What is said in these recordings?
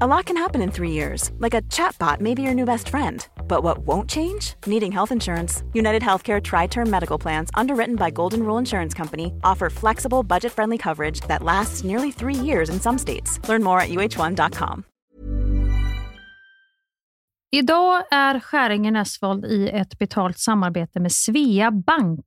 A lot can happen in three years, like a chatbot may be your new best friend. But what won't change? Needing health insurance. United Healthcare Tri Term Medical Plans, underwritten by Golden Rule Insurance Company, offer flexible, budget friendly coverage that lasts nearly three years in some states. Learn more at uh1.com. Idag är Skäringen Esvold i ett betalt samarbete med Svea Bank.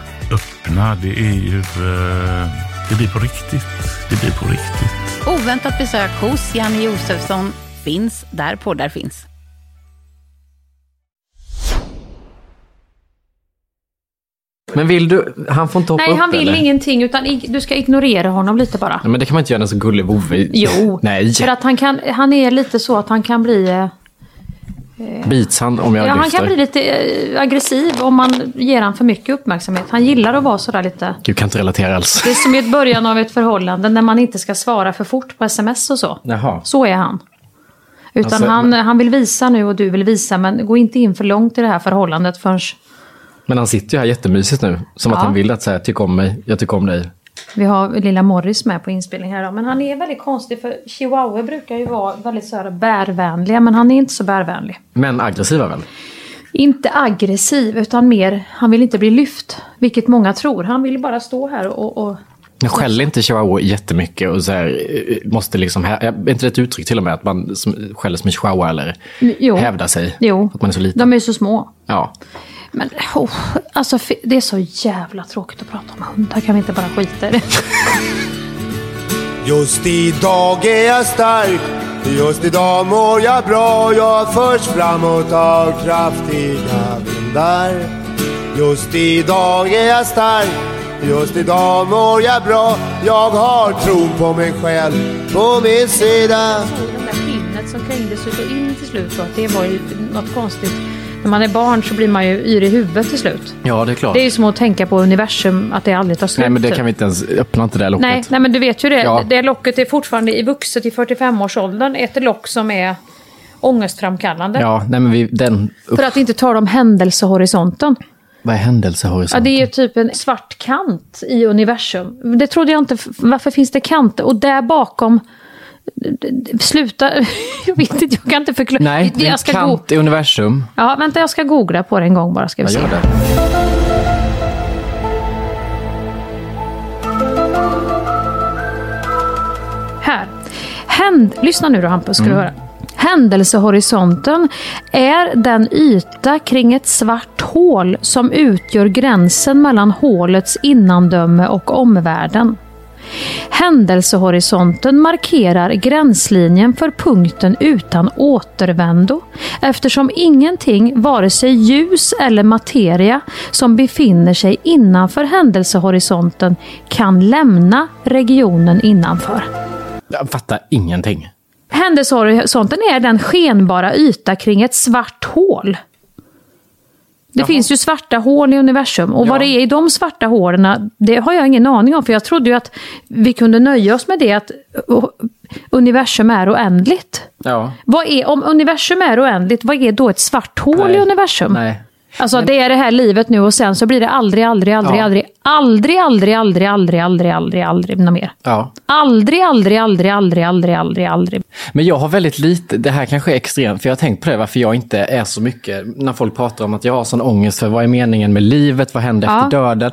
öppna. Det är ju... eh, det blir på riktigt. Det blir på riktigt. Oväntat besök hos Janne Josefsson finns där poddar finns. Men vill du, han får inte hoppa Nej, upp han vill eller? ingenting utan du ska ignorera honom lite bara. Men det kan man inte göra en så gullig vovve. Jo, Nej, för att han, kan, han är lite så att han kan bli... eh, bits han om jag Ja, han lyfter. kan bli lite eh, aggressiv om man ger han för mycket uppmärksamhet. Han gillar att vara sådär lite... Gud, kan inte relatera alls. Det är som i början av ett förhållande när man inte ska svara för fort på sms och så. Jaha. Så är han. Utan Alltså, han, han vill visa nu och du vill visa men gå inte in för långt i det här förhållandet förrän Men han sitter ju här jättemysigt nu. Som att Ja. han vill att säga, tyck om mig, jag tycker om dig. Vi har lilla Morris med på inspelning här. då. Men han är väldigt konstig för chihuahua brukar ju vara väldigt så här bärvänliga men han är inte så bärvänlig. Men aggressiva väl? Inte aggressiv utan mer, han vill inte bli lyft. Vilket många tror. Han vill bara stå här och... och Jag skäller inte chihuahua jättemycket och så här, eh, måste liksom, är inte det ett uttryck till och med att man skäller som en chihuahua eller jo. hävdar sig? Jo, Att man är så liten? de är så små. Ja. Men oh, alltså, det är så jävla tråkigt att prata om hundar. Kan vi inte bara skita i det? Just idag är jag stark, just idag mår jag bra. Jag förs framåt av kraftiga vindar. Just idag är jag stark, just idag mår jag bra. Jag har tron på mig själv på min sida. Det där skinnet som krängdes ut och in till slut. Att det var ju något konstigt. När man är barn så blir man ju yr i huvudet till slut. ja, det är klart. Det är ju som att tänka på universum, att det aldrig tar slut. Nej, men det typ. kan vi inte ens, öppna inte det här locket. nej, nej, men du vet ju det. Ja. Det locket är fortfarande i vuxet i 45-årsåldern. Ett lock som är ångestframkallande. Ja, nej men vi, den, upp, För att inte tala om händelsehorisonten. vad är Ja, händelsehorisonten? det är ju typ en svart kant i universum. Det trodde jag inte. Varför finns det kanter? Och där bakom... Sluta. Jag vet inte, jag kan inte förklara. Nej, det är en kant i universum. Ja, vänta, jag ska googla på det en gång bara. Ska vi Jag se. gör det. Här. Händ... Lyssna nu då Hampus, ska Mm. du höra. Händelsehorisonten är den yta kring ett svart hål som utgör gränsen mellan hålets innandöme och omvärlden. Händelsehorisonten markerar gränslinjen för punkten utan återvändo eftersom ingenting, vare sig ljus eller materia, som befinner sig innanför händelsehorisonten kan lämna regionen innanför. Jag fattar ingenting. Händelsehorisonten är den skenbara yta kring ett svart hål. Det finns ju svarta hål i universum och vad det är i de svarta hålen, det har jag ingen aning om. För jag trodde ju att vi kunde nöja oss med det att uh, universum är oändligt. Ja. Vad är, om universum är oändligt, vad är då ett svart hål Nej. i universum? Nej. Alltså det är det här livet nu och sen så blir det aldrig, aldrig, aldrig, Ja. aldrig, aldrig, aldrig, aldrig, aldrig, aldrig, aldrig, aldrig, något mer. Ja. Aldrig, aldrig, aldrig, aldrig, aldrig, aldrig, aldrig. Men jag har väldigt lite, det här kanske är extremt, för jag har tänkt på det, varför jag inte är så mycket, när folk pratar om att jag har sån ångest för vad är meningen med livet, vad händer Ja. efter döden?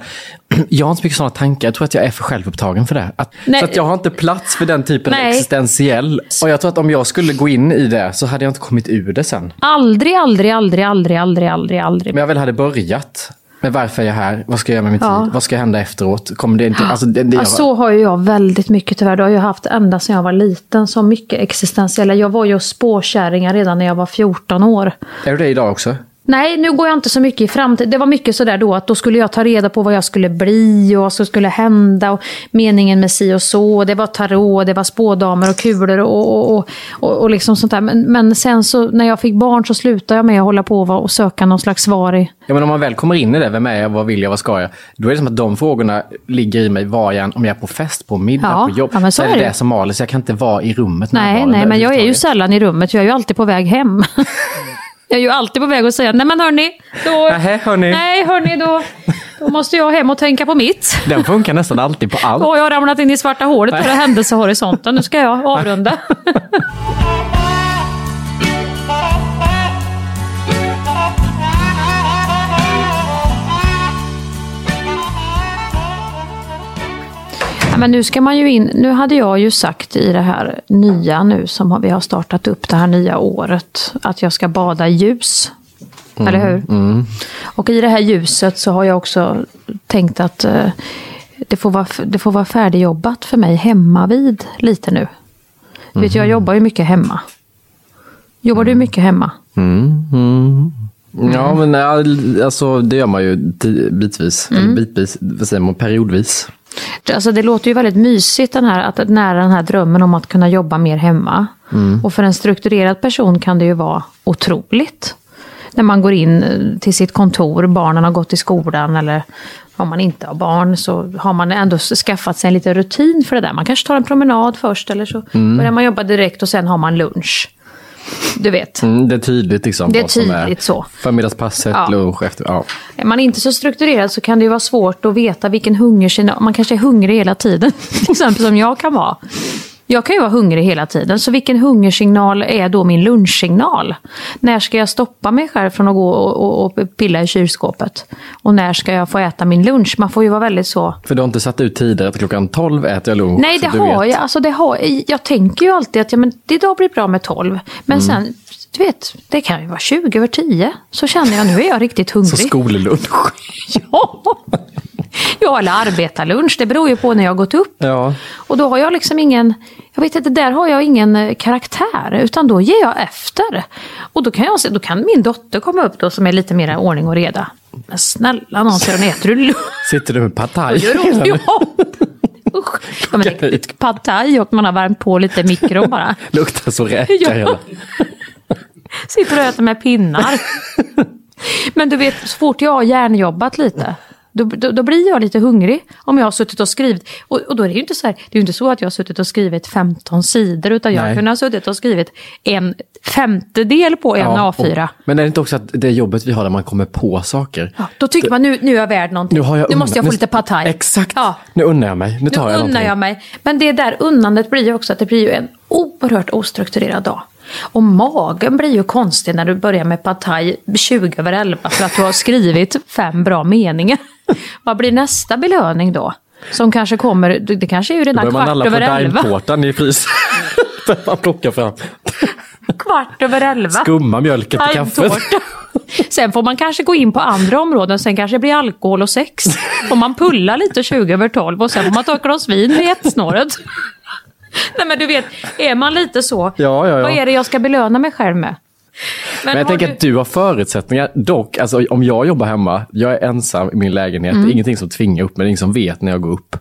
Jag har inte så mycket sådana tankar, jag tror att jag är för självupptagen för det. Att. Så att jag har inte plats för den typen av Nej. existentiell. Och jag tror att om jag skulle gå in i det så hade jag inte kommit ur det sen. Aldrig, aldrig, aldrig, aldrig, aldrig, aldrig, aldrig. Men jag väl hade börjat. Men varför är jag här? Vad ska jag göra med mitt Ja. liv? Vad ska hända efteråt? Kommer det inte... Alltså, det, det Ja, så har ju jag väldigt mycket tyvärr. Det har jag haft ända sedan jag var liten. Så mycket existentiella. Jag var ju spåkärringar redan när jag var 14 år. Är du det idag också? Nej, nu går jag inte så mycket i framtiden. Det var mycket sådär då att då skulle jag ta reda på vad jag skulle bli och vad som skulle hända och meningen med si och så. Det var tarot, det var spådamer och kulor och, och, och, och liksom sånt där. Men, men sen så när jag fick barn så slutade jag med att hålla på och, söka någon slags svar i. Ja, men om man väl kommer in i det, vem är jag, vad vill jag, vad ska jag? Då är det som att de frågorna ligger i mig var jag om jag är på fest, på middag, Ja, på jobb. ja, men så är är det det. som maler, så jag kan inte vara i rummet Nej, nej, men jag är ju sällan i rummet. Jag är ju alltid på väg hem. Jag är ju alltid på väg att säga, nej men hörni, då... Nähä, hörni. Nej hörni, då, då måste jag hem och tänka på mitt. Den funkar nästan alltid på allt. Har jag ramlat in i svarta hålet på händelsehorisonten. Nu ska jag avrunda. men nu ska man ju in, nu hade jag ju sagt i det här nya nu som vi har startat upp det här nya året, att jag ska bada i ljus. Eller hur? Och i det här ljuset så har jag också tänkt att eh, det, får vara, det får vara färdigjobbat för mig hemma vid lite nu. Du vet, jag jobbar ju mycket hemma. Jobbar du mycket hemma? Mm, mm. Ja, men äh, alltså, det gör man ju bitvis. Mm. Bitvis, vad säger man, periodvis. Alltså det låter ju väldigt mysigt den här, att nära den här drömmen om att kunna jobba mer hemma. Och för en strukturerad person kan det ju vara otroligt. När man går in eh, till sitt kontor, barnen har gått i skolan eller om man inte har barn så har man ändå skaffat sig en liten rutin för det där. Man kanske tar en promenad först eller så börjar man jobba direkt och sen har man lunch. Du vet. Mm, det är tydligt liksom. Det är tydligt så. Förmiddagspasset, Ja. lunch, efter. Ja. Är man inte så strukturerad så kan det ju vara svårt att veta vilken hungersignal. Man kanske är hungrig hela tiden, till exempel som jag kan vara. Jag kan ju vara hungrig hela tiden, så vilken hungersignal är då min lunchsignal? När ska jag stoppa mig själv från att gå och, och, och pilla i kylskåpet? Och när ska jag få äta min lunch? Man får ju vara väldigt så... För du har inte satt ut tider att klockan 12 äter jag lunch? Nej, det har vet. jag. Alltså, det har, jag tänker ju alltid att ja, men, det idag blir bra med 12. Men Mm. sen, du vet, det kan ju vara 20 över 10. Så känner jag, nu är jag riktigt hungrig. Så skollunch. Ja. ja, eller arbetarlunch. Det beror ju på när jag har gått upp. Ja. Och då har jag liksom ingen, jag vet inte, där har jag ingen eh, karaktär. Utan då ger jag efter. Och då kan, jag, då kan min dotter komma upp då som är lite mer ordning och reda. Men snälla nån, Sören, äter du lunch? Sitter du med pad thai? hon, ja. Usch. Ja, men det- pad thai och man har värmt på lite i mikron bara. Luktar så räka Ja. hela. Sitter och äter med pinnar. Men du vet, så fort jag har hjärnjobbat lite, då, då, då blir jag lite hungrig om jag har suttit och skrivit. Och, och då är det ju inte så här, det är inte så att jag har suttit och skrivit 15 sidor, utan jag Nej. kunde ha suttit och skrivit en femtedel på en Ja, A4. och- Men är det inte också att det jobbet vi har där man kommer på saker? Ja, då tycker man nu, nu är jag värd någonting. Nu, har jag nu måste jag få lite pad thai. Exakt. Ja. Nu unnar jag mig. Nu tar Nu jag unnar någonting. jag mig. Men det där unnandet blir ju också att det blir ju en oerhört ostrukturerad dag. Och magen blir ju konstig när du börjar med pad thai 20 över 11 för att du har skrivit fem bra meningar. Vad blir nästa belöning då? Som kanske kommer, det kanske är ju Då redan börjar man kvart alla på över 11. Daimtårtan i. Där man plockar fram Kvart över 11. skumma mjölket i kaffet. Sen får man kanske gå in på andra områden, sen kanske det blir alkohol och sex. Får man pulla lite 20 över 12 och sen får man ta ett glas vin vid ett-snåret. Nej men du vet, är man lite så, Ja, ja, ja. vad är det jag ska belöna mig själv med? Men jag har tänker du- att du har förutsättningar. Dock, alltså, om jag jobbar hemma, jag är ensam i min lägenhet, Mm. det är ingenting som tvingar upp mig, det är ingen som vet när jag går upp.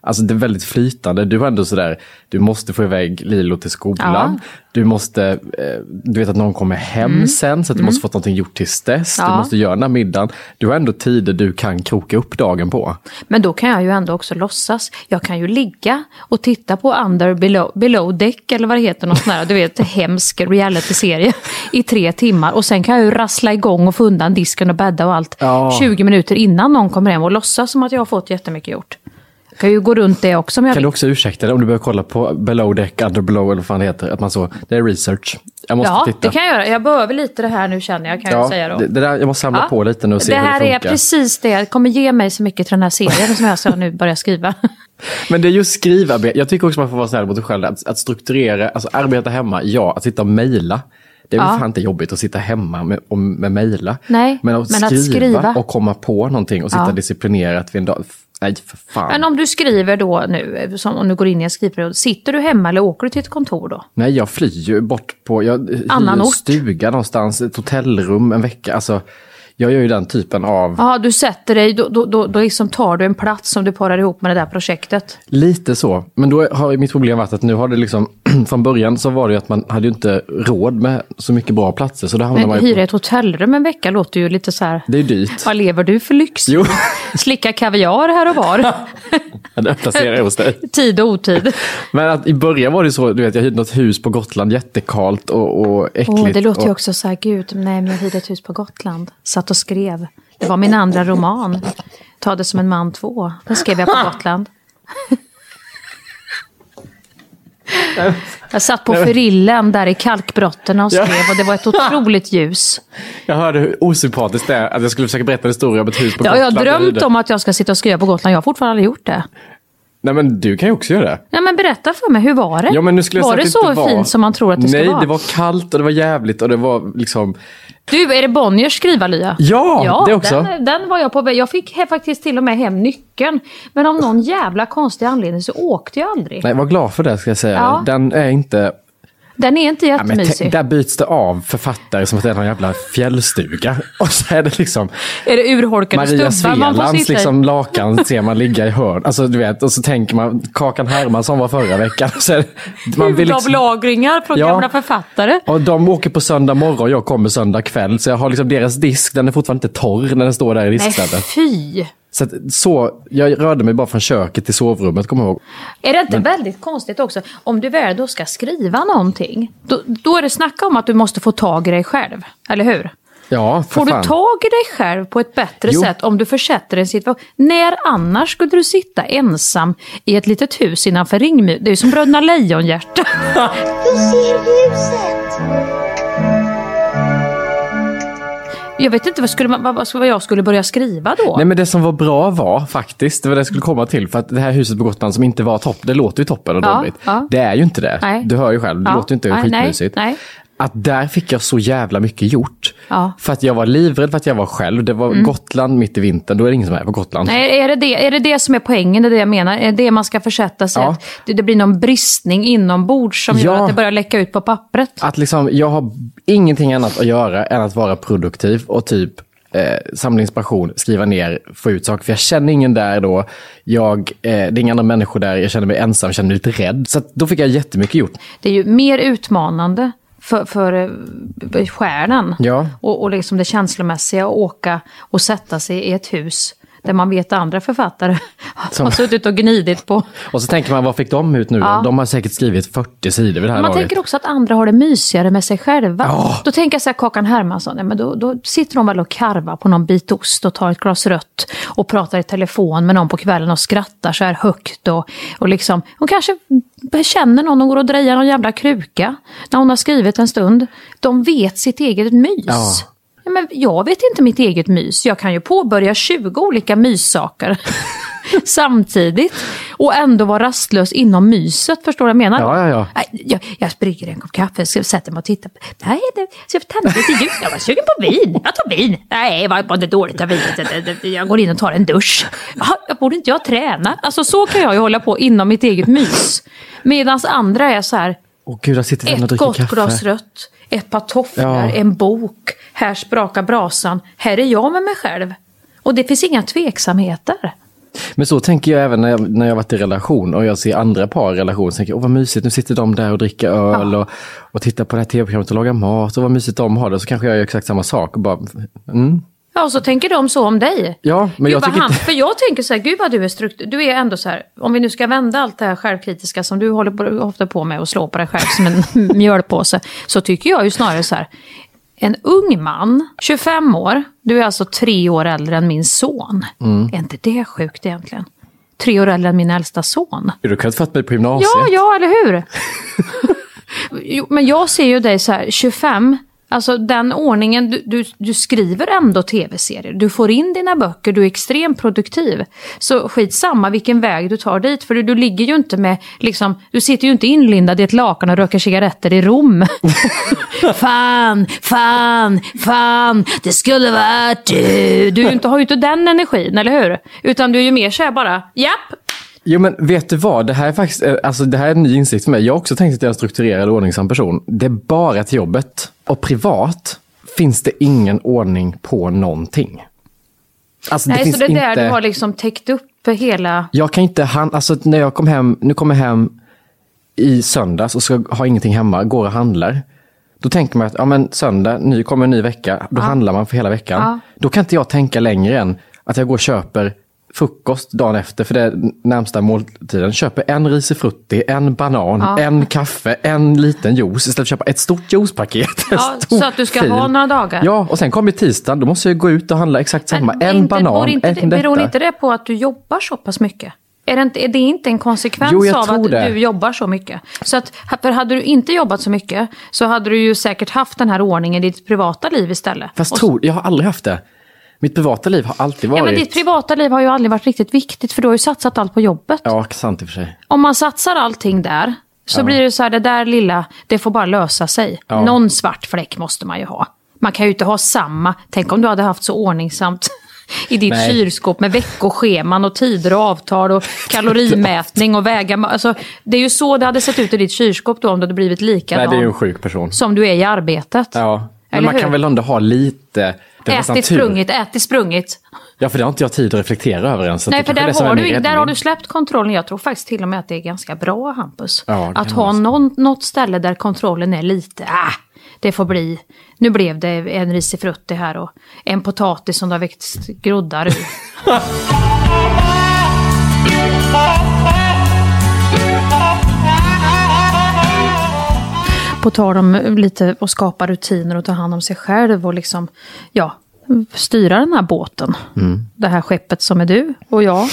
Alltså det är väldigt flytande. Du har ändå sådär, du måste få iväg Lilo till skolan. Du måste, eh, du vet att någon kommer hem sen, så att du måste få någonting gjort tills dess. Du Mm. Ja. måste göra den här middagen. Du har ändå tider du kan kroka upp dagen på. Men då kan jag ju ändå också låtsas. Jag kan ju ligga och titta på Under Below, below Deck eller vad det heter, någon sån här, du vet, hemsk reality-serie i tre timmar. Och sen kan jag ju rassla igång och få undan disken och bädda och allt Ja. 20 minuter innan någon kommer hem och låtsas som att jag har fått jättemycket gjort. Kan ju gå runt det också om Kan vill. du också ursäkta dig om du börjar kolla på below deck, under below eller vad fan det heter. Att man så, det är research. Jag måste Ja, titta. det kan jag göra. Jag behöver lite det här nu känner jag, kan jag säga då. det, det där, jag måste samla Ja. på lite nu och se det hur här det är funkar. precis det. Det kommer ge mig så mycket till den här serien som jag ska nu börja skriva. Men det är just skrivarbete. Jag tycker också man får vara snäll mot sig själv. Att, att strukturera, alltså arbeta hemma, ja. Att sitta och mejla. Det är väl Ja. fan inte jobbigt att sitta hemma med, och, med mejla. Nej, men att, men att skriva, skriva. och komma på någonting och sitta Ja. disciplinerat vid en dag. Nej, för fan. Men om du skriver då nu, som om du går in i en skrivperiod, sitter du hemma eller åker du till ett kontor då? Nej, jag flyr ju bort på, jag hyr Annan en ort. stuga någonstans, ett hotellrum en vecka. Alltså, jag gör ju den typen av, Ja, du sätter dig, då, då, då, då liksom tar du en plats som du parar ihop med det där projektet. lite så. Men då har ju mitt problem varit att nu har det liksom, från början så var det ju att man hade ju inte råd med så mycket bra platser. Så då Men man ju hyra ett hotellrum en vecka låter ju lite så här... det är ju dyrt. Vad lever du för lyx? Jo, Slicka kaviar här och var. det placerar hos dig. Tid och otid. Men att i början var det så, du vet, jag hyrde något hus på Gotland, jättekalt och, och äckligt. Åh, det låter ju och, också så här, gud, nej men jag hyrde ett hus på Gotland. Satt och skrev. Det var min andra roman. Ta det som en man två. Den skrev jag på Gotland. Jag satt på Ferillen där i kalkbrotterna och skrev och det var ett otroligt ljus. Jag hörde hur osympatiskt det är att jag skulle försöka berätta en historia om ett hus på har Gotland. jag drömt hyrde. om att jag ska sitta och skriva på Gotland. Jag har fortfarande aldrig gjort det. Nej men du kan ju också göra det. Nej men berätta för mig, hur var det? Ja, men nu skulle jag var det så inte var... fint som man tror att det ska Nej, vara? det var kallt och det var jävligt och det var liksom... Du, är det Bonniers skrivarlya? Ja, det också. Den, den var jag på väg. Jag fick faktiskt till och med hem nyckeln. Men av någon jävla konstig anledning så åkte jag aldrig. Nej, var glad för det ska jag säga. Ja. Den är inte... Den är inte Ja, jättemysig. te- där byts det av författare som att det är någon jävla fjällstuga. Och så är det liksom är det urholkade Maria stubbar man får sitta liksom i? lakan ser man ligga i hörn. Alltså du vet, och så tänker man Kakan Hermansson var förra veckan. Så är det- man vill liksom, från Ja. gamla författare. och de åker på söndag morgon, jag kommer söndag kväll. Så jag har liksom deras disk, den är fortfarande inte torr när den står där i Nej, diskstället. fy! Så, att, så jag rörde mig bara från köket till sovrummet, kommer jag ihåg. Är det inte väldigt konstigt också? Om du väl då ska skriva någonting, då, då är det snacka om att du måste få tag i dig själv. Eller hur? Ja, för Får fan. du tag i dig själv på ett bättre Jo. sätt om du försätter en situation? När annars skulle du sitta ensam i ett litet hus innanför ringmur? Det är ju som Bröderna Lejonhjärta. Jag vet inte vad, skulle man, vad, vad jag skulle börja skriva då. Nej men det som var bra var faktiskt, det var det jag skulle komma till, för att det här huset på Gotland som inte var topp, det låter ju toppen och Ja, dåligt. ja. Det är ju inte det. Nej. Du hör ju själv, det Ja. låter ju inte Nej, nej, skitmysigt. nej. Att där fick jag så jävla mycket gjort. Ja. För att jag var livrädd för att jag var själv. Det var Gotland mitt i vintern, då är det ingen som är på Gotland. Mm. Nej, är det det, är det det som är poängen? Det är det jag menar? Är det man ska försätta sig Ja. att det, det blir någon bristning inombords som gör Ja. att det börjar läcka ut på pappret? Att liksom, jag har ingenting annat att göra än att vara produktiv och typ eh, samla inspiration, skriva ner, få ut saker. För jag känner ingen där då. Jag, eh, det är inga andra människor där. Jag känner mig ensam, känner mig lite rädd. Så då fick jag jättemycket gjort. Det är ju mer utmanande för, för eh, stjärnan Ja. och, och liksom det känslomässiga att åka och sätta sig i ett hus där man vet andra författare Som- har suttit och gnidit på. Och så tänker man, vad fick de ut nu? Ja. De har säkert skrivit 40 sidor vid det här Man laget. tänker också att andra har det mysigare med sig själva. Då tänker jag så här, Kakan Hermansson, ja, men då, då sitter de väl och karvar på någon bit ost och tar ett glas rött och pratar i telefon med någon på kvällen och skrattar så här högt. Och, och liksom, hon kanske känner någon och går och drejar någon jävla kruka när hon har skrivit en stund. De vet sitt eget mys. Ja. Men jag vet inte mitt eget mys. Jag kan ju påbörja 20 olika myssaker samtidigt och ändå vara rastlös inom myset. Förstår du vad jag menar? Ja, ja, ja. Jag, jag brygger en kopp kaffe, sätter mig och tittar. Nej, det, ska jag tända lite ljus? Jag var sugen på vin. Jag tar vin. Nej, vad var det dåligt av vinet? Jag går in och tar en dusch. Jag borde inte jag träna? Alltså så kan jag ju hålla på inom mitt eget mys. Medan andra är så här, Åh gud, ett gott kaffe. glas rött, ett par tofflor, Ja. en bok, här sprakar brasan, här är jag med mig själv. Och det finns inga tveksamheter. Men så tänker jag även när jag, när jag varit i relation och jag ser andra par i relation. Så tänker jag, åh vad mysigt, nu sitter de där och dricker öl och, och tittar på det här tv-programmet och lagar mat. Och vad mysigt de har det. Så kanske jag gör exakt samma sak. Och bara, mm. Ja, och så tänker de så om dig. Ja, men Gud, jag tycker han, inte... För jag tänker så här, gud vad du är struktur... Du är ändå så här, om vi nu ska vända allt det här självkritiska som du håller på, ofta på med och slå på dig själv som en mjölpåse. Så tycker jag ju snarare så här, en ung man, 25 år, du är alltså tre år äldre än min son. Mm. Är inte det sjukt egentligen? Tre år äldre än min äldsta son. Du kan fått mig på gymnasiet. Ja, ja, eller hur? jo, men jag ser ju dig så här, 25, Alltså den ordningen, du, du, du skriver ändå tv-serier, du får in dina böcker, du är extremt produktiv. Så skitsamma vilken väg du tar dit, för du, du ligger ju inte med, liksom, du sitter ju inte inlindad i ett lakan och röker cigaretter i Rom. fan, fan, fan, det skulle varit du. Du inte, har ju inte den energin, eller hur? Utan du är ju mer såhär bara, japp, Jo men vet du vad, det här är faktiskt, eh, alltså det här är en ny insikt för mig. Jag har också tänkt att jag är en strukturerad och ordningsam person. Det är bara till jobbet. Och privat finns det ingen ordning på någonting. Alltså, Nej, det så det är inte... där du har liksom täckt upp hela... Jag kan inte, han, alltså när jag kom hem, nu kommer jag hem i söndags och ska ha ingenting hemma, går och handlar. Då tänker man att ja, men söndag, ny, kommer en ny vecka, då handlar man för hela veckan. Ja. Då kan inte jag tänka längre än att jag går och köper frukost dagen efter, för det är närmsta måltiden. Köper en risifrutti, en banan, Ja. en kaffe, en liten juice istället för att köpa ett stort juicepaket. Ja, stor så att du ska fil. ha några dagar. Ja, och sen kommer tisdagen, då måste jag gå ut och handla exakt samma. Men en inte- banan, inte, en det, beror detta. inte det på att du jobbar så pass mycket? Är det inte, är det inte en konsekvens Jo, av tror att det. du jobbar så mycket? Så att, för hade du inte jobbat så mycket så hade du ju säkert haft den här ordningen i ditt privata liv istället. Fast Och- tro, jag har aldrig haft det. Mitt privata liv har alltid varit... Ja, men ditt privata liv har ju aldrig varit riktigt viktigt för du har ju satsat allt på jobbet. Ja, sant i och för sig. Om man satsar allting där så Ja. blir det så här, det där lilla, det får bara lösa sig. Ja. Någon svart fläck måste man ju ha. Man kan ju inte ha samma, tänk om du hade haft så ordningsamt i ditt Nej. kylskåp med veckoscheman och tider och avtal och kalorimätning och väga. Alltså, det är ju så det hade sett ut i ditt kylskåp då om du hade blivit Nej, likadan det är ju en sjuk person. som du är i arbetet. Ja, men Eller man hur? kan väl ändå ha lite... Ätit, sprungit, ätit, sprungit. Ja, för det har inte jag tid att reflektera över ens. Nej, för där har, du, där har du släppt kontrollen. Jag tror faktiskt till och med att det är ganska bra, Hampus. Ja, att ha någon, något ställe där kontrollen är lite, ah, det får bli. Nu blev det en risifrutti här och en potatis som det har växt groddar ur. På tal om lite att skapa rutiner och ta hand om sig själv och liksom, ja, styra den här båten. Mm. Det här skeppet som är du och jag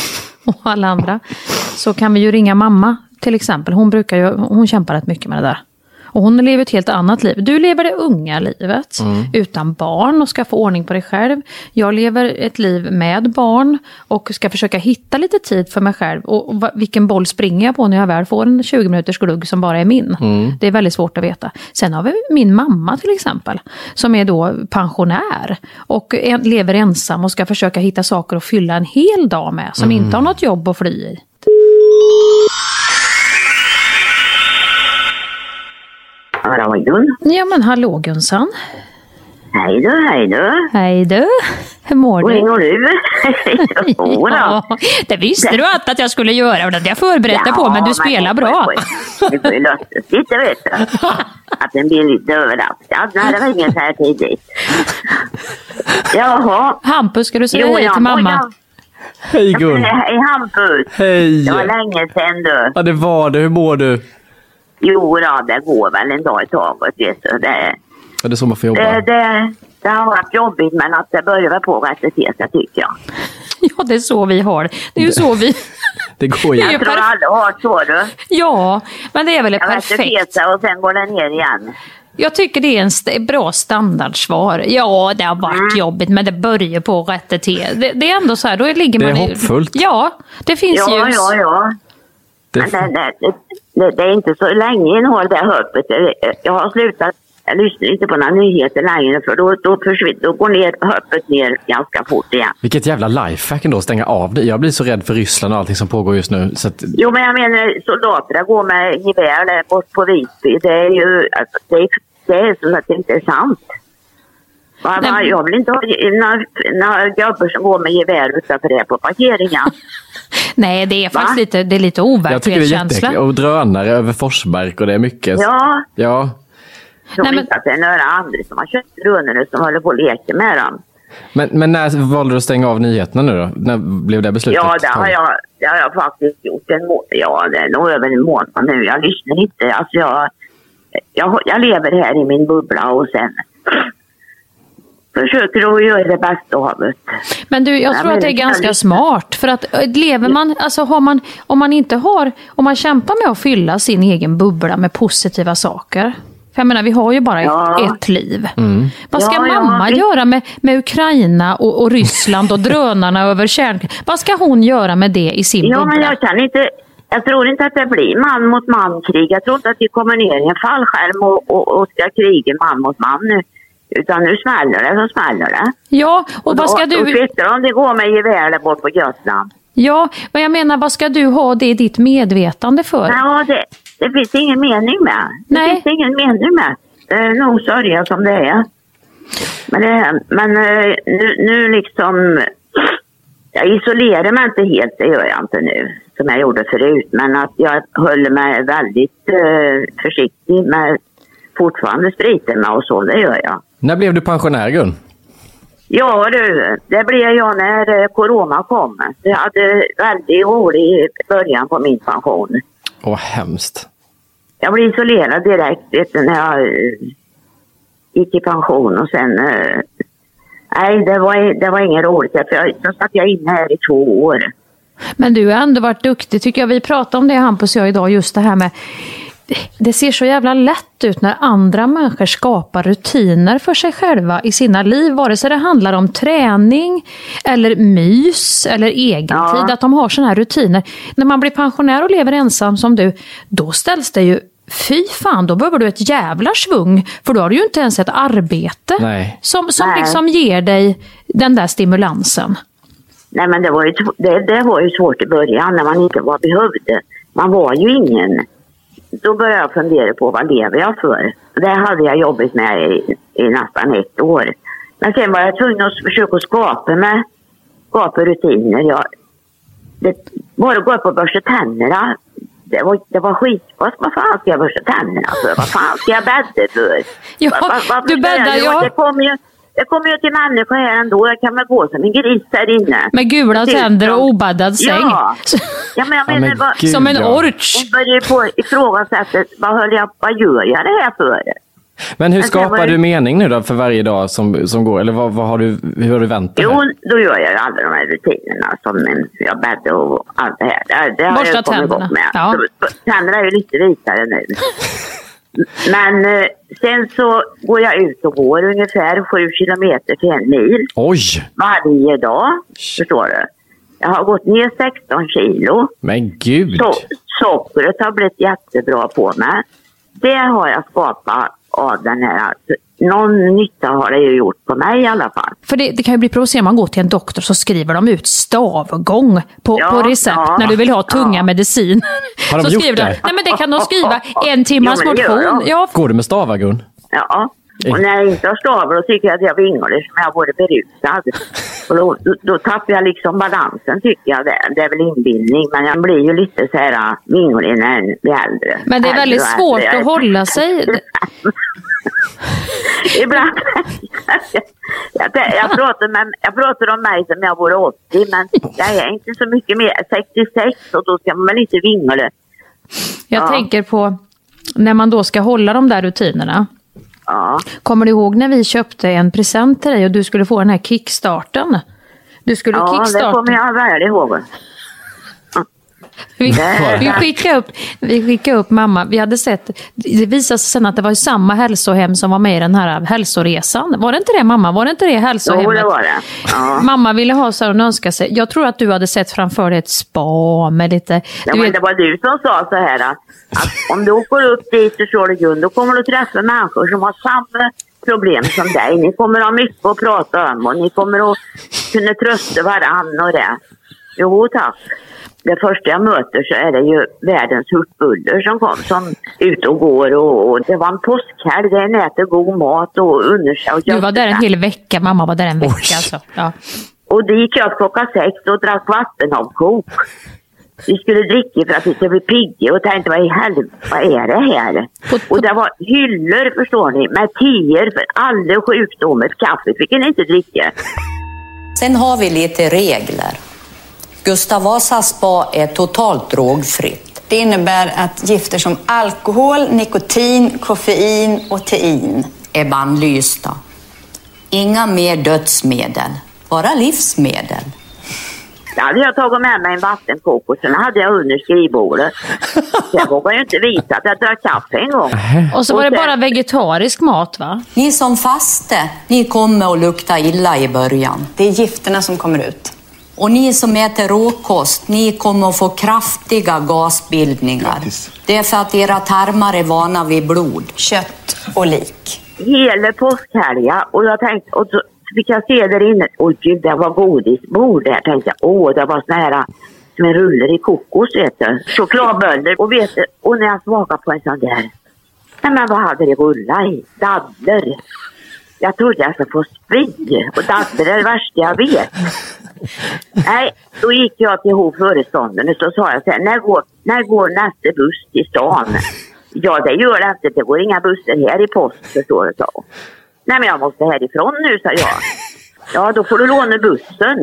och alla andra. Så kan vi ju ringa mamma till exempel. Hon brukar ju, hon kämpar rätt mycket med det där. Och hon lever ett helt annat liv. Du lever det unga livet Mm. utan barn och ska få ordning på dig själv. Jag lever ett liv med barn och ska försöka hitta lite tid för mig själv. Och, vilken boll springer jag på när jag väl får en 20 minuters glugg som bara är min? Mm. Det är väldigt svårt att veta. Sen har vi min mamma till exempel, som är då pensionär och en, lever ensam och ska försöka hitta saker att fylla en hel dag med, som Mm. inte har något jobb att fly i. Hallå Gun. Ja men hallå Gunsan. Hej du, hej du. Hej du. Hur mår Hur du? ringer du? Jo då. Ja, det visste du att, att jag skulle göra och det hade jag förberett dig på, men du spelar bra. Det får ju lustigt lite vet du. Att den blir lite överraskad när det ringer så här tidigt. Jaha. Hampus, ska du säga Jo, hej ja, till mamma? Hej ja. Gun! Hej Hampus. Hej! Det var länge sedan du. Ja, det var det. Hur mår du? Jo då, det går väl en dag i taget vet du. Det, Ja, det är så man får jobba. det, det, det har varit jobbigt men att det börjar väl på rätt sig tycker jag. Ja, det är så vi har det. Det är ju så vi... Det går ju. Är Jag tror alla har så du. Ja, men det är väl Jag perfekt. sig och sen går det ner igen. Jag tycker det är en st- bra standardsvar. Ja, det har varit Mm. jobbigt, men det börjar på rätt till. Det, det är ändå så här, då ligger Det är man i- hoppfullt. Ja, det finns Ja, ljus. ja, ja. Det, Men det, det, det, det är inte så länge jag har det hoppet. Jag har slutat, jag lyssnar inte på några nyheter längre för då, då, försvinner, då går ner, hoppet ner ganska fort igen. vilket jävla lifehack ändå att stänga av det. Jag blir så rädd för Ryssland och allting som pågår just nu. Så att, Jo, men jag menar soldaterna går med gevär där bort på Visby. Det är ju, alltså, det, är, det är så att det inte är sant. Nej. jag vill inte ha några, några gubbar som går med gevär utanför det på parkeringen. Nej, det är faktiskt Va? lite, det är lite jag tycker det är overklighetskänsla. Och drönare över Forsmark och det är mycket. Ja, Ja. jag tror Nej, men- inte att det är några andra som har köpt drönare som håller på och leker med dem. Men, men när valde du att stänga av nyheterna nu då? När blev det beslutet? Ja, det har, jag, det har jag faktiskt gjort en må- Ja, det är nog över en månad nu. Jag lyssnar inte. Alltså jag, jag, jag lever här i min bubbla och sen försöker att göra det bästa av det. Men du, jag Ja, tror att det är ganska smart. För att äh, lever man, alltså har man, om man inte har, om man kämpar med att fylla sin egen bubbla med positiva saker. För jag menar, vi har ju bara Ja. ett, ett liv. Mm. Vad ska Ja, mamma göra med, med Ukraina och, och Ryssland och drönarna över kärn... Vad ska hon göra med det i sin Ja, men bubbla? jag kan inte... Jag tror inte att det blir man mot man-krig. Jag tror inte att vi kommer ner i en fallskärm och, och, och ska kriga man mot man nu. Utan nu smäller det så smäller det. Ja, och vad ska då, du... kvittar om det går med gevär där bort på Gotland. Ja, men jag menar, vad ska du ha det i ditt medvetande för? Ja, det, det finns ingen mening med. Det Nej. finns ingen mening med. Det är nog sörja som det är. Men, det, men eh, nu, nu liksom... Jag isolerar mig inte helt, det gör jag inte nu, som jag gjorde förut. Men att jag håller mig väldigt eh, försiktig med fortfarande spriten med och så, det gör jag. När blev du pensionär Gun? Ja du, det blev jag när eh, corona kom. Jag hade väldigt rolig början på min pension. Åh, hemskt. Jag blev isolerad direkt vet du, när jag eh, gick i pension och sen... eh, nej, det var, det var inget roligt. För jag, så satt jag inne här i två år. Men du har ändå varit duktig tycker jag. Vi pratade om det Hampus och jag idag, just det här med det ser så jävla lätt ut när andra människor skapar rutiner för sig själva i sina liv. Vare sig det handlar om träning eller mys eller egentid. Ja. Att de har sådana här rutiner. När man blir pensionär och lever ensam som du, då ställs det ju Fy fan, då behöver du ett jävla svung. För då har du ju inte ens ett arbete Nej. som, som Nej. liksom ger dig den där stimulansen. Nej, men det var, ju, det, det var ju svårt i början när man inte var behövd. Man var ju ingen. Då började jag fundera på vad lever jag för? Det hade jag jobbat med i, i nästan ett år. Men sen var jag tvungen att försöka skapa med skapa rutiner. Jag, det, bara gå upp och borsta tänderna. Det var, det var skit. Vad, vad fan ska jag borsta tänderna för? Vad fan ska jag bädda för? Ja, Vad- vad- varför du bäddar, ja. Det kommer ju, det kommer ju till människor här ändå. Jag kan väl gå som en gris här inne. Med gula tänder och obaddad säng. Ja. Ja, men jag Ja, menar, men vad, gud, Som en ja. orch. hon börjar ju på ifrågasätta vad, höll jag, vad gör jag det här för? Men hur Men var skapar du mening nu då för varje dag som, som går? Eller vad, vad har du, hur har du vänt det Jo, då gör jag ju alla de här rutinerna som jag bäddar och allt det här. Det, det har Borsta jag kommit tänderna. igång med. Ja. Så, tänderna är ju lite vitare nu. Men eh, sen så går jag ut och går ungefär sju kilometer till en mil Oj! varje dag. Förstår du? Jag har gått ner 16 kilo. Men gud! Så, sockret har blivit jättebra på mig. Det har jag skapat av den här. Någon nytta har det ju gjort på mig i alla fall. För det, det kan ju bli provocerande om man går till en doktor så skriver de ut stavgång på, Ja, på recept ja, när du vill ha tunga ja. medicin. Har de så gjort skriver det? De, nej men det kan de skriva, en timmas Jo, motion. Ja, Går du med stavar Gun? Ja. Och när jag inte har stavar då tycker jag att jag vinglar som jag vore berusad. Och då, då, tappar jag liksom balansen tycker jag. Det, det är väl inbildning men jag blir ju lite så här vinglig när jag blir äldre. men det är väldigt Äldre svårt äldre. att hålla sig. Ibland. jag, jag, pratar med, jag pratar om mig som jag vore 80 men jag är inte så mycket mer. 66 och då ska man väl inte vingla. Jag Ja. tänker på när man då ska hålla de där rutinerna. Ja. Kommer du ihåg när vi köpte en present till dig och du skulle få den här kickstarten? Du skulle Ja, det kickstarta. kommer jag väl ihåg. Vi, vi, skickade upp, vi skickade upp mamma, vi hade sett, det visade sig sen att det var samma hälsohem som var med i den här hälsoresan. Var det inte det mamma? Var det inte det hälsohemmet? Jo, det var det. Ja. Mamma ville ha så här, hon önskade sig, jag tror att du hade sett framför dig ett spa med lite, Ja, men vet, det var du som sa så här att om du åker upp dit dig grund då kommer du träffa människor som har samma problem som dig. Ni kommer ha mycket att prata om och ni kommer att kunna trösta varandra och det. Jo tack. Det första jag möter så är det ju världens hurtbuller som kom som ute och går och, och det var en påskhelg där en äter god mat och unnar sig. och du var där en hel vecka, mamma var där en vecka Oj. alltså. Ja. Och det gick jag klockan sex och drack vattenavkok. Vi skulle dricka för att vi skulle bli pigga och tänkte vad i helvete, vad är det här? Och det var hyllor förstår ni med teer för alla sjukdomar. Kaffe fick ni inte dricka. Sen har vi lite regler. Gustav Vasas spa är totalt drogfritt. Det innebär att gifter som alkohol, nikotin, koffein och tein Är bannlysta. Inga mer dödsmedel, bara livsmedel. Då hade jag tagit med mig en vattenkok och sen hade jag under skrivbordet. Jag vågade ju inte visa att jag drack kaffe en gång. Och så var det sen- bara vegetarisk mat va? Ni som faste, ni kommer att lukta illa i början. Det är gifterna som kommer ut. Och ni som äter råkost, ni kommer att få kraftiga gasbildningar. Det är för att era tarmar är vana vid blod. Kött och lik. hela påskhelga och jag tänkte, och så fick jag se där inne, åh gud det var godisbord där tänkte jag, åh det var såna här som en ruller i kokos vet du, chokladböller och vet du, och när jag smakade på en sån där, nej men vad hade det rullat i? Dadler. Jag trodde jag skulle få spy och dadler är det värsta jag vet. Nej, då gick jag till hovföreståndaren och så sa jag så här, när går, när går nästa buss till stan? Ja, det gör det inte. Det går inga bussar här i post, förstår du, sa hon. Nej, men jag måste härifrån nu, sa jag. Ja, då får du låna bussen.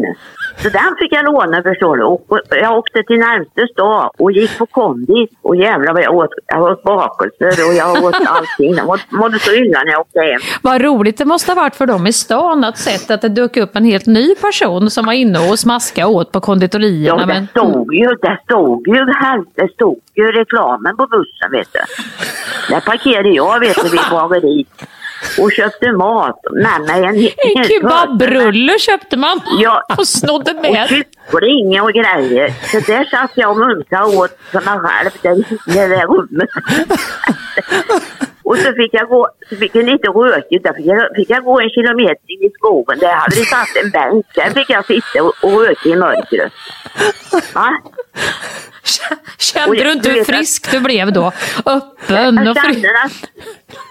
Så den fick jag låna, förstår du. Och jag åkte till närmsta stad och gick på kondis. Och jävlar vad jag åt. Jag åt bakelser och jag åt allting. Jag mådde, så illa när jag åkte hem. Vad roligt det måste ha varit för dem i stan att sett att det dök upp en helt ny person som var inne och smaskade åt på konditorierna. Ja, det men... stod ju, det stod ju, det stod ju reklamen på bussen, vet du. Där parkerade jag, vet du, vid bageriet och köpte mat mig. En, En kebabrulle köpte man Ja. och snodde Och med. kyckling och grejer. Så där satt jag och munkade åt för mig själv där i det där rummet. Och så fick jag gå, så fick jag lite rökigt, där fick jag, fick jag gå en kilometer in i skogen. Där hade vi satt en bänk. Där fick jag sitta och, och röka i mörkret. Va? Kände du inte hur frisk du blev då? Öppen och frisk.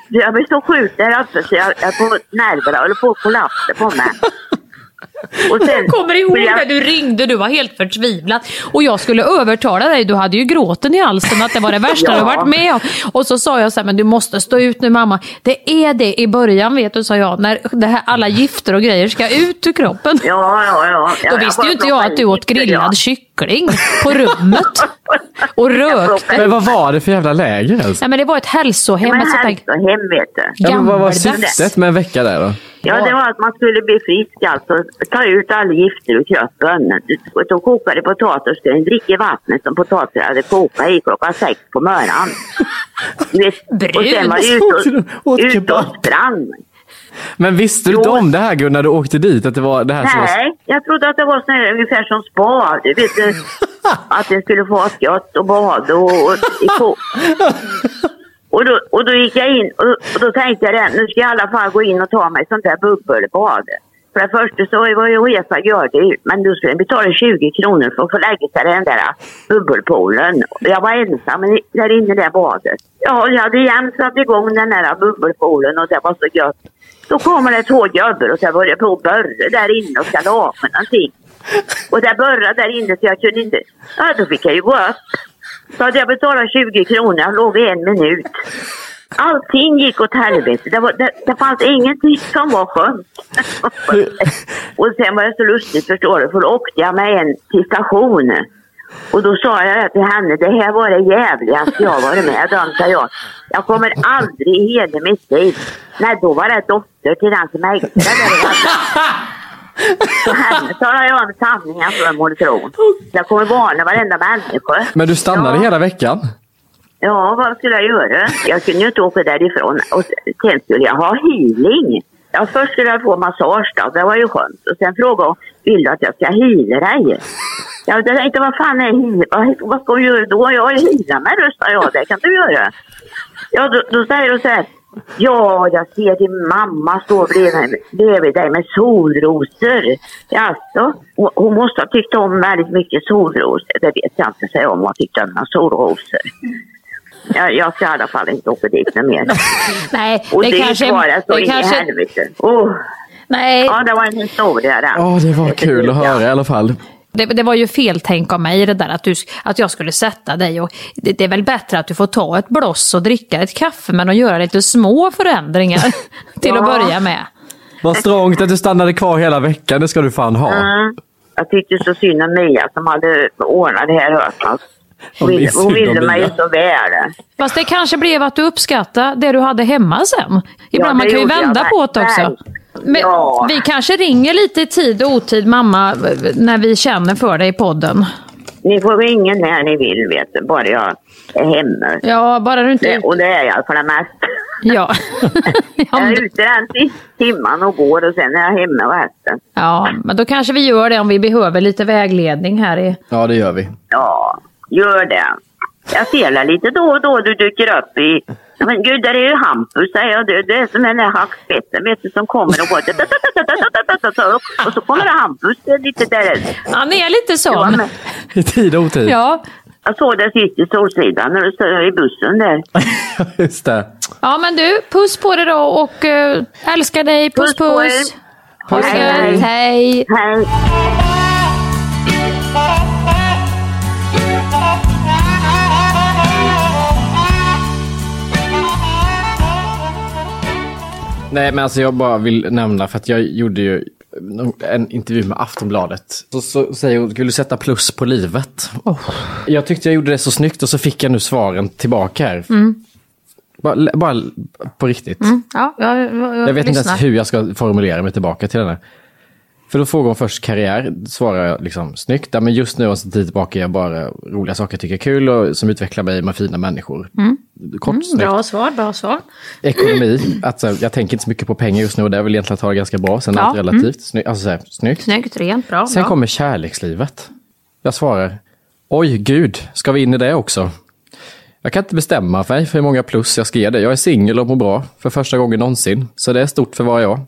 jag blev så sjuk där uppe så jag, jag på nerverna höll på att kollapsa på mig. Och sen, Jag kommer ihåg jag- när du ringde, du var helt förtvivlad. Och jag skulle övertala dig, du hade ju gråten i halsen att det var det värsta Ja. du varit med om. Och så sa jag så här, men du måste stå ut nu mamma. Det är det i början vet du, sa jag, när det här, alla gifter och grejer ska ut ur kroppen. Ja, ja, ja. Då Ja, visste jag ju inte jag att du åt grillad ja. kyckling på rummet. Och rökte. Men vad var det för jävla läger ens? Nej men det var ett hälsohem. Men ett sånt där- hälsohem vet du. Ja, men vad var syftet med en vecka där då? Ja, det var att man skulle bli frisk alltså. Ta ut alla gifter ur kroppen. Och Då kokade potatis, skulle dricka vattnet som potatisen hade kokat i klockan sex på morgonen. Och sen var jag ute och, och sprang. Men visste du inte om det här Gunnar, när du åkte dit? Att det var det här som var... Nej, jag trodde att det var sån här, ungefär som spa. Du vet, att det skulle få gott och bada och, och ko. Och då, och då gick jag in och, och då tänkte jag det, nu ska jag i alla fall gå in och ta mig sånt där bubbelbad. För det första så var ju Uefa gördyrt, men då skulle jag betala 20 kronor för att få lägga sig i den där bubbelpoolen. Jag var ensam där inne i det badet. Ja, jag hade jämt satt igång den där bubbelpoolen och det var så gött. Då kommer det två gubbar och så börjar på att börja där inne och ska laga någonting. Och det började där inne så jag kunde inte... Ja, då fick jag ju gå upp. Så hade jag betalat 20 kronor, jag låg i en minut. Allting gick åt helvete. Det, var, det, det fanns ingenting som var skönt. och sen var det så lustigt förstår du, för då åkte jag med en till stationen. Och då sa jag till henne, det här var det jävligaste jag varit med om, sa jag. Jag kommer aldrig i hela mitt liv. Nej, då var det dotter till den som ägde det. Så henne talar jag om sanningen för tro. Jag kommer varna varenda människa. Men du stannade hela veckan? Ja, vad skulle jag göra? Jag kunde ju inte åka därifrån. Och sen skulle jag ha healing. Ja, först skulle jag få massage då, det var ju skönt. Och sen frågade hon, vill du att jag ska heala dig? Jag tänkte, vad fan är heal? Vad, ska du göra då? Jag healar mig röstar jag, det kan du göra. Ja, då, då säger hon så här, ja, jag ser din mamma stå bredvid, bredvid dig med solrosor. Jaså? Hon- Hon måste ha tyckt om väldigt mycket solrosor. Det vet jag inte säga om hon tyckte om några solrosor. Jag, jag ska i alla fall inte åka dit något mer. Nej, Och det det kanske... det så det in i kanske helvete. Oh. nej, Ja, det var en historia där. Ja, det var kul att höra i alla fall. Det, det var ju feltänk av mig det där att, du, att jag skulle sätta dig. Och det, det är väl bättre att du får ta ett bloss och dricka ett kaffe men att göra lite små förändringar till att Ja. börja med. Vad strångt att du stannade kvar hela veckan, det ska du fan ha. Mm. Jag tyckte så synd om Mia som hade ordnat det här oss. Hon ville, hon ville mig så väl. Fast det kanske blev att du uppskattade det du hade hemma sen. Ibland Ja, man kan ju vända på det också. verk- Men Ja. Vi kanske ringer lite i tid och otid, mamma, när vi känner för dig i podden. Ni får ringa när ni vill, vet du, bara jag är hemma. Ja, bara du inte... Det, och det är jag för det mesta. Ja. Jag är ute den sista timman och går och sen är jag hemma resten. ja, men då kanske vi gör det om vi behöver lite vägledning här i... Ja, det gör vi. Ja, gör det. Jag ser det lite då och då du dyker upp i... Men gud, där är ju Hampus, säger jag. Det, är som den där hackspetten, vet du, som kommer och går... Och så kommer det Hampus lite där. Han är lite sån. I tid och otid. Ja. Jag såg det sist i Solsidan när du stod i bussen där. Just det. ja, men du, puss på dig då och uh, älskar dig. Puss, Puss på puss. det Hej, hej. Hej. Hej. Nej, men alltså jag bara vill nämna för att jag gjorde ju en intervju med Aftonbladet. Så, så säger hon, skulle du sätta plus på livet? Jag tyckte jag gjorde det så snyggt och så fick jag nu svaren tillbaka här. Mm. Bara, bara på riktigt. Mm. Ja, jag, jag, jag, vet inte lyssnar. ens hur jag ska formulera mig tillbaka till henne. För då frågar hon först karriär, svarar jag liksom snyggt. Ja, men just nu och en tid tillbaka är jag bara roliga saker jag tycker är kul och som utvecklar mig med fina människor. Mm. Kort, Mm, snyggt. bra svar, bra svar. Ekonomi, alltså, jag tänker inte så mycket på pengar just nu och det är väl egentligen att ha det ganska bra. Sen Ja, allt relativt. Sny- alltså, så här, snyggt. Snyggt, rent, bra. Sen bra. kommer kärlekslivet. Jag svarar, oj gud, ska vi in i det också? Jag kan inte bestämma mig för hur många plus jag ska ge det. Jag är singel och mår bra för första gången någonsin. Så det är stort för vad jag.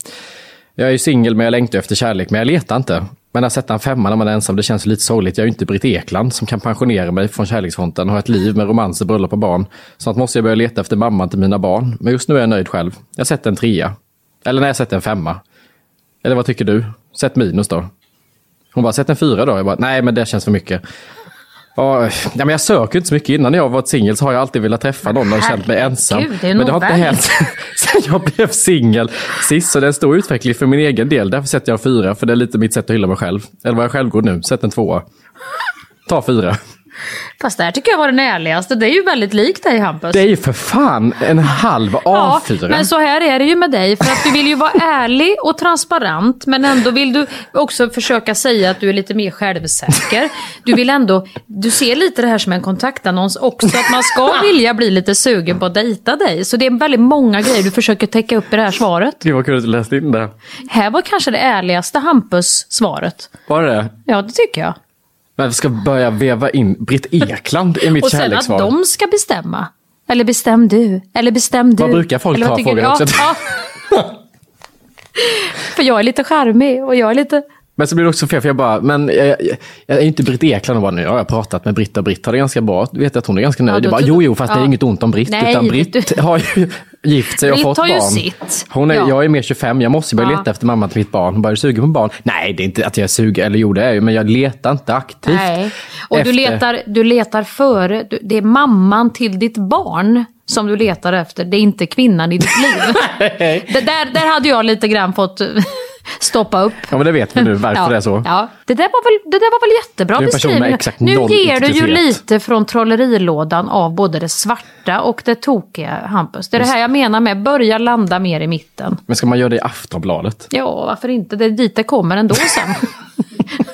Jag är ju singel men jag längtar efter kärlek, men jag letar inte. Men att sätta en femma när man är ensam, det känns ju lite sorgligt. Jag är ju inte Britt Ekland som kan pensionera mig från kärleksfronten och ha ett liv med romanser, bröllop och barn. Snart måste jag börja leta efter mamman till mina barn. Men just nu är jag nöjd själv. Jag sätter en trea. Eller nej, jag sätter en femma. Eller vad tycker du? Sätt minus då. Hon bara, sätt en fyra då. Jag bara, nej men det känns för mycket. Ja, men jag söker inte så mycket. Innan jag varit singel så har jag alltid velat träffa någon och känt mig ensam. Herregud, det men det har inte hänt sen jag blev singel sist. Så det är en stor utveckling för min egen del. Därför sätter jag en fyra, för det är lite mitt sätt att hylla mig själv. Eller vad jag själv går nu. Sätt en tvåa. Ta fyra. Fast det här tycker jag var den ärligaste. Det är ju väldigt likt dig Hampus. Det är ju för fan en halv Ja, A4. men så här är det ju med dig. För att du vill ju vara ärlig och transparent. Men ändå vill du också försöka säga att du är lite mer självsäker. Du vill ändå, du ser lite det här som en kontaktannons också. Att man ska vilja bli lite sugen på att dejta dig. Så det är väldigt många grejer du försöker täcka upp i det här svaret. Gud vad kul att du läste in det. Här var kanske det ärligaste Hampus-svaret. Var det det? Ja, det tycker jag. Men vi ska börja veva in Britt Ekland i mitt Och sen att kärlekssvar. de ska bestämma. Eller bestäm du. Eller bestäm du. Vad brukar folk Eller ta, jag också. Ja, ja. För jag är lite charmig och jag är lite... Men så blir det också fel, för jag bara, men jag, jag, jag är ju inte Britt Ekland och bara, nu har jag pratat med Britt och Britt har det ganska bra. Du vet att hon är ganska nöjd. Ja, bara, jo, jo, fast det är ja. inget ont om Britt, Nej, utan Britt du- har ju gift sig och fått barn. sitt. Hon är, Ja. Jag är mer 25, jag måste ju börja Ja. leta efter mamma till mitt barn. Hon bara, är du sugen på barn? Nej, det är inte att jag är sugen, eller jo det är jag ju, men jag letar inte aktivt. Nej. Och efter- du letar, du letar före, det är mamman till ditt barn som du letar efter. Det är inte kvinnan i ditt liv. där, där hade jag lite grann fått stoppa upp. Ja, men det vet vi nu varför ja, det är så. Ja, det där var väl, det där var väl jättebra beskrivning. Nu ger du ju lite från trollerilådan av både det svarta och det tokiga, Hampus. Det är det här jag menar med börja landa mer i mitten. Men ska man göra det i Aftonbladet? Ja, varför inte? Det är dit det kommer ändå sen.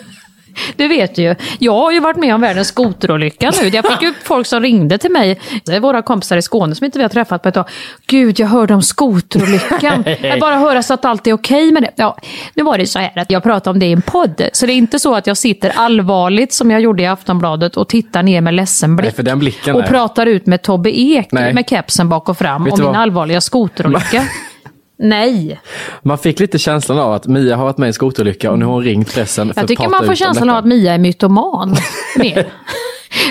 Du vet ju, jag har ju varit med om världens skoterolycka nu. Jag fick ju folk som ringde till mig, det är våra kompisar i Skåne som inte vi har träffat på ett tag. Gud, jag hörde om skoterolyckan. Jag bara höra så att allt är okej med det. Ja, nu var det så här att jag pratade om det i en podd. Så det är inte så att jag sitter allvarligt som jag gjorde i Aftonbladet och tittar ner med ledsen blick. Nej, och pratar ut med Tobbe Ek Nej. med kepsen bak och fram om du min allvarliga skoterolycka. Nej. Man fick lite känslan av att Mia har varit med i en skoterolycka och nu har hon ringt pressen för Jag tycker man får känslan av att Mia är mytoman.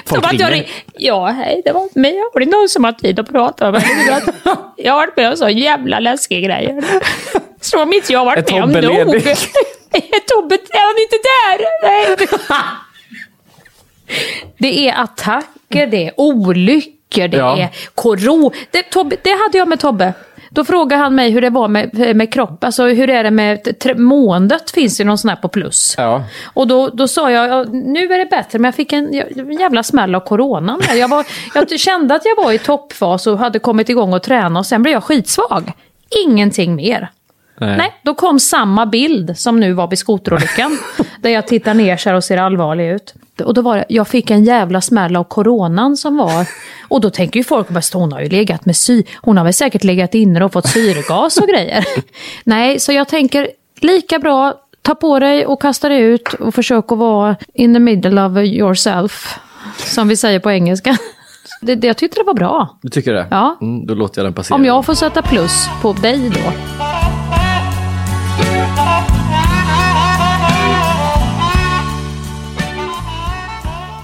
Folk Som ringer. ring- Ja, hej, det var Mia. Har det någon som har tid att prata med mig? Jag har varit med om så jävla läskiga grejer. Så mycket jag har varit Är med om nog. Är Tobbe, är han inte där? Nej. Det är attacker, det är olyckor, det Ja. är koro. Det, Tobbe, det hade jag med Tobbe. Då frågade han mig hur det var med, med kropp, alltså hur är det med måendet, finns det någon sån här på plus? Ja. Och då, då sa jag, ja, nu är det bättre, men jag fick en en jävla smäll av coronan. Jag, var, jag kände att jag var i toppfas och hade kommit igång och träna och sen blev jag skitsvag. Ingenting mer. Nej. Nej. då kom samma bild som nu var vid skoterolyckan. där jag tittar ner så och ser allvarlig ut. Och då var det, jag fick en jävla smäll av coronan som var. Och då tänker ju folk att hon har ju legat med sy... Hon har väl säkert legat inne och fått syrgas och grejer. Nej, så jag tänker lika bra ta på dig och kasta dig ut och försök att vara in the middle of yourself. Som vi säger på engelska. Det, det, jag tyckte det var bra. Du tycker det? Ja. Mm, då låter jag den passera. Om jag får sätta plus på dig då.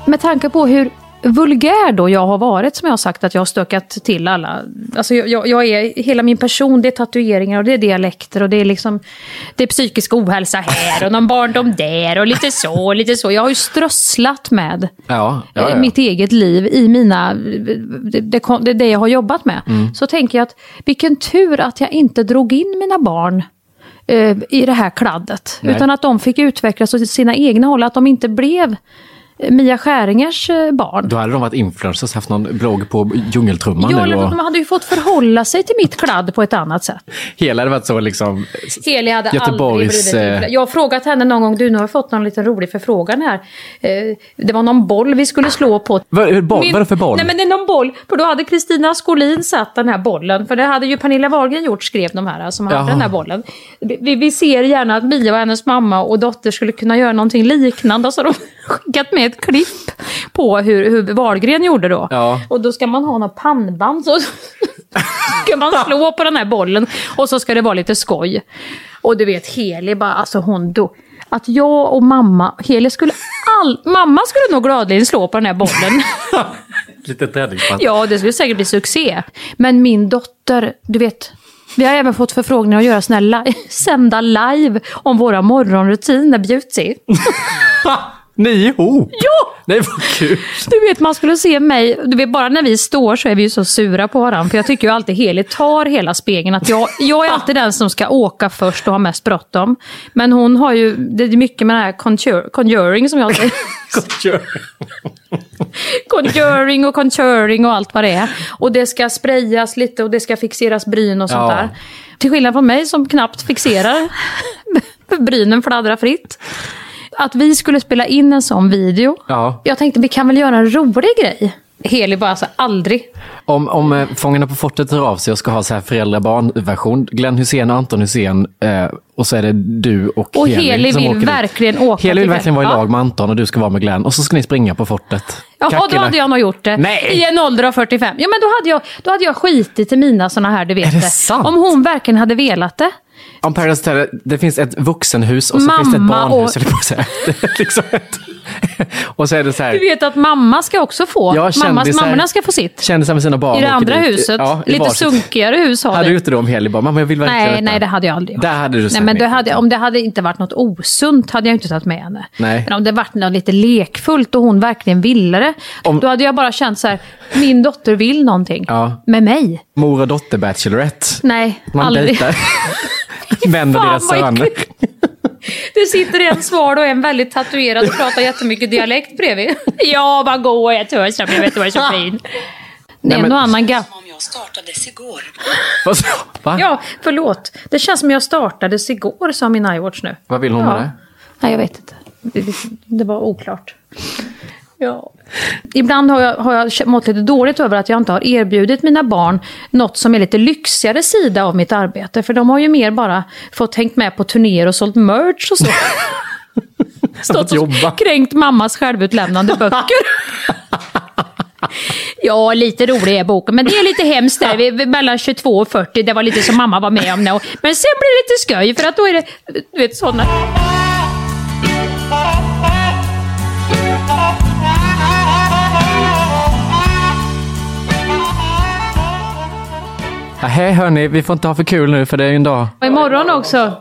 Med tanke på hur vulgär då jag har varit som jag har sagt att jag har stökat till alla. Alltså jag, jag, är, hela min person det är tatueringar och det är dialekter och det är liksom det är psykisk ohälsa här och någon barndom där och lite så och lite så. Jag har ju strösslat med ja, ja, ja. mitt eget liv i mina, det, det, det jag har jobbat med. Mm. Så tänker jag att vilken tur att jag inte drog in mina barn eh, i det här kladdet. Nej. Utan att de fick utvecklas åt sina egna håll, att de inte blev Mia Skäringers eh, barn. Då hade de varit influencers, haft någon blogg på djungeltrumman ja, nu. Och... De hade ju fått förhålla sig till mitt kladd på ett annat sätt. Hela hade varit så liksom... Heli hade Göteborgs... aldrig blivit eh, Jag har frågat henne någon gång, du nu har fått någon liten rolig förfrågan här. Eh, det var någon boll vi skulle slå på. Vad, boll? Min... Vad är det för boll? Nej men det är någon boll, för då hade Kristina Skolin satt den här bollen. För det hade ju Pernilla Wahlgren gjort, skrev de här som hade den här bollen. Vi, vi ser gärna att Mia och hennes mamma och dotter skulle kunna göra någonting liknande. Så de skickat med ett klipp på hur, hur Wahlgren gjorde då. Ja. Och då ska man ha något pannband så ska man slå på den här bollen och så ska det vara lite skoj. Och du vet Heli bara, alltså hon då. Att jag och mamma, Heli skulle all, mamma skulle nog gladeligen slå på den här bollen. lite träningspass. Ja, det skulle säkert bli succé. Men min dotter, du vet, vi har även fått förfrågningar att göra såna li sända live om våra morgonrutiner bjuds i. Ni ihop? Ja! Nej vad kul! Du vet man skulle se mig, du vet bara när vi står så är vi ju så sura på varandra. För jag tycker ju alltid Heli tar hela spegeln. Att jag, jag är alltid den som ska åka först och ha mest bråttom. Men hon har ju, det är mycket med det här conjur, conjuring som jag säger. conjuring och conjuring och allt vad det är. Och det ska sprayas lite och det ska fixeras bryn och sånt ja. där. Till skillnad från mig som knappt fixerar brynen fladdrar fritt att vi skulle spela in en sån video. Ja. Jag tänkte vi kan väl göra en rolig grej. Heli bara alltså aldrig. Om, om eh, Fångarna på fortet hör av sig och ska ha så här föräldrar-barn-version. Glenn Hussein och Anton Hussein eh, och så är det du och, och Heli. Heli vill verkligen åka Heli vill verkligen vara i lag med Anton och du ska vara med Glenn. Och så ska ni springa på fortet. Ja, då hade jag nog gjort det. Nej. I en ålder av 45. Ja, men då hade jag, då hade jag skitit i mina såna här, du vet. Är det sant? Om hon verkligen hade velat det. Om Paradise Hotel, det finns ett vuxenhus och så mamma finns det ett barnhus. Och... På så här. liksom ett... och så är det så här. Du vet att mamma ska också få. Ja, Mammas, mammorna ska få sitt. Kändisar med sina barn. I det andra dit. huset. Ja, Lite varsitt. sunkigare hus har Hade du gjort det om Heli bara, mamma jag vill verkligen Nej, nej det hade jag aldrig gjort. Där hade du nej, men det hade, Om det hade inte varit något osunt hade jag inte tagit med henne. Nej. Men om det varit något lite lekfullt och hon verkligen ville det. Om... Då hade jag bara känt så här, min dotter vill någonting. Ja. Med mig. Mor och dotter Bachelorette. Nej, Man aldrig. Och deras söner. Det sitter en sval och en väldigt tatuerad och pratar jättemycket dialekt bredvid. Ja, vad gå jag törs, jag vet du vad så fin. Det är en och annan gapp. Som om jag startades igår. Va? Ja, förlåt. Det känns som jag startades igår, sa min iWatch nu. Vad vill hon ja. med det? Nej, jag vet inte. Det, det var oklart. Ja. Ibland har jag, har jag mått lite dåligt över att jag inte har erbjudit mina barn något som är lite lyxigare sida av mitt arbete. För de har ju mer bara fått hängt med på turnéer och sålt merch och så. Stått och kränkt mammas självutlämnande böcker. Ja, lite rolig är boken, men det är lite hemskt där vid, mellan 22 och 40. Det var lite som mamma var med om. Nu. Men sen blir det lite skoj, för att då är det, du vet, sådana... Nej hörni, vi får inte ha för kul nu för det är ju en dag. Och imorgon också.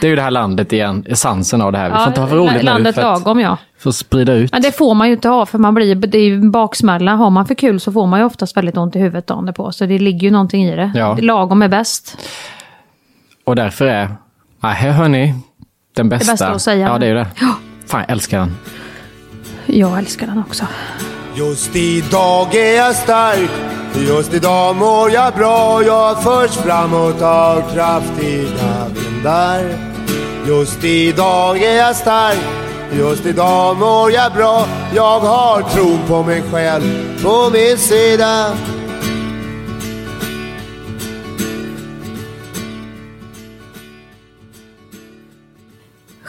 Det är ju det här landet igen, essensen av det här. Vi får inte ha för roligt landet nu. Landet lagom ja. För att sprida ut. Men det får man ju inte ha för man blir, det är ju en baksmälla. Har man för kul så får man ju oftast väldigt ont i huvudet dagen på. Så det ligger ju någonting i det. Ja. Lagom är bäst. Och därför är, nej hörni, den bästa. Det bästa att säga. Ja det är ju det. Ja. Fan jag älskar den. Jag älskar den också. Just idag är jag stark, just idag mår jag bra. Jag förs framåt av kraftiga vindar. Just idag är jag stark Just idag mår jag bra Jag har tron på mig själv på min sida